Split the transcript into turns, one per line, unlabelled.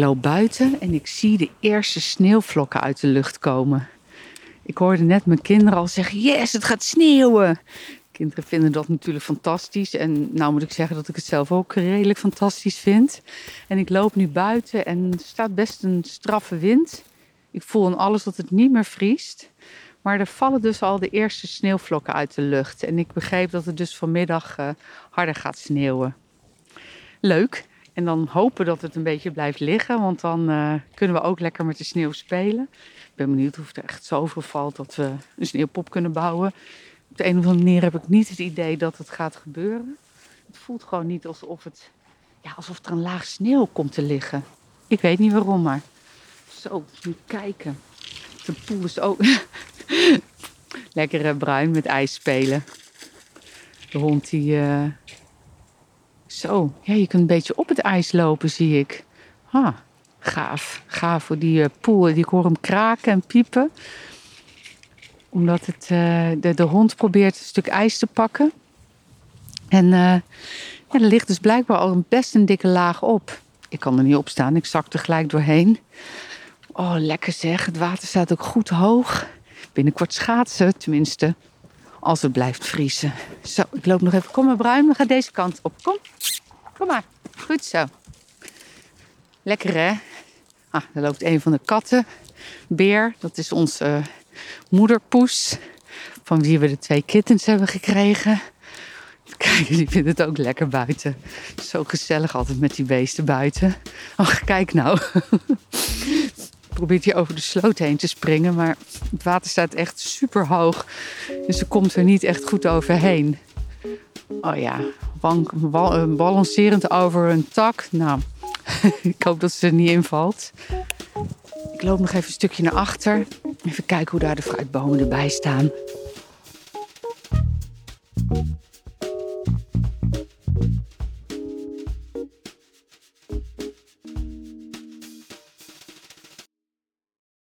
loop buiten en ik zie de eerste sneeuwvlokken uit de lucht komen. Ik hoorde net mijn kinderen al zeggen: Yes, het gaat sneeuwen. Kinderen vinden dat natuurlijk fantastisch. En nou moet ik zeggen dat ik het zelf ook redelijk fantastisch vind. En ik loop nu buiten en er staat best een straffe wind. Ik voel aan alles dat het niet meer vriest. Maar er vallen dus al de eerste sneeuwvlokken uit de lucht. En ik begreep dat het dus vanmiddag uh, harder gaat sneeuwen. Leuk. En dan hopen dat het een beetje blijft liggen, want dan uh, kunnen we ook lekker met de sneeuw spelen. Ik ben benieuwd of er echt zoveel valt dat we een sneeuwpop kunnen bouwen. Op de een of andere manier heb ik niet het idee dat het gaat gebeuren. Het voelt gewoon niet alsof, het, ja, alsof er een laag sneeuw komt te liggen. Ik weet niet waarom, maar zo, nu kijken. De poel is ook lekker bruin met ijs spelen. De hond die, uh, zo, ja, je kunt een beetje op het ijs lopen, zie ik. Ah, gaaf. Gaaf voor die uh, poel. Ik hoor hem kraken en piepen. Omdat het, uh, de, de, hond probeert een stuk ijs te pakken. En uh, ja, er ligt dus blijkbaar al een best een dikke laag op. Ik kan er niet op staan, ik zak er gelijk doorheen. Oh, lekker zeg. Het water staat ook goed hoog. Binnenkort schaatsen, tenminste. Als het blijft vriezen. Zo, ik loop nog even. Kom maar, Bruin. We gaan deze kant op. Kom. Kom maar. Goed zo. Lekker, hè? Ah, daar loopt een van de katten. Beer. Dat is onze uh, moederpoes. Van wie we de twee kittens hebben gekregen. Kijk, die vindt het ook lekker buiten. Zo gezellig altijd met die beesten buiten. Ach, kijk nou. Probeert hij over de sloot heen te springen. Maar het water staat echt super hoog. Dus ze komt er niet echt goed overheen. Oh ja, balancerend over een tak. Nou, ik hoop dat ze er niet invalt. Ik loop nog even een stukje naar achter. Even kijken hoe daar de fruitbomen erbij staan.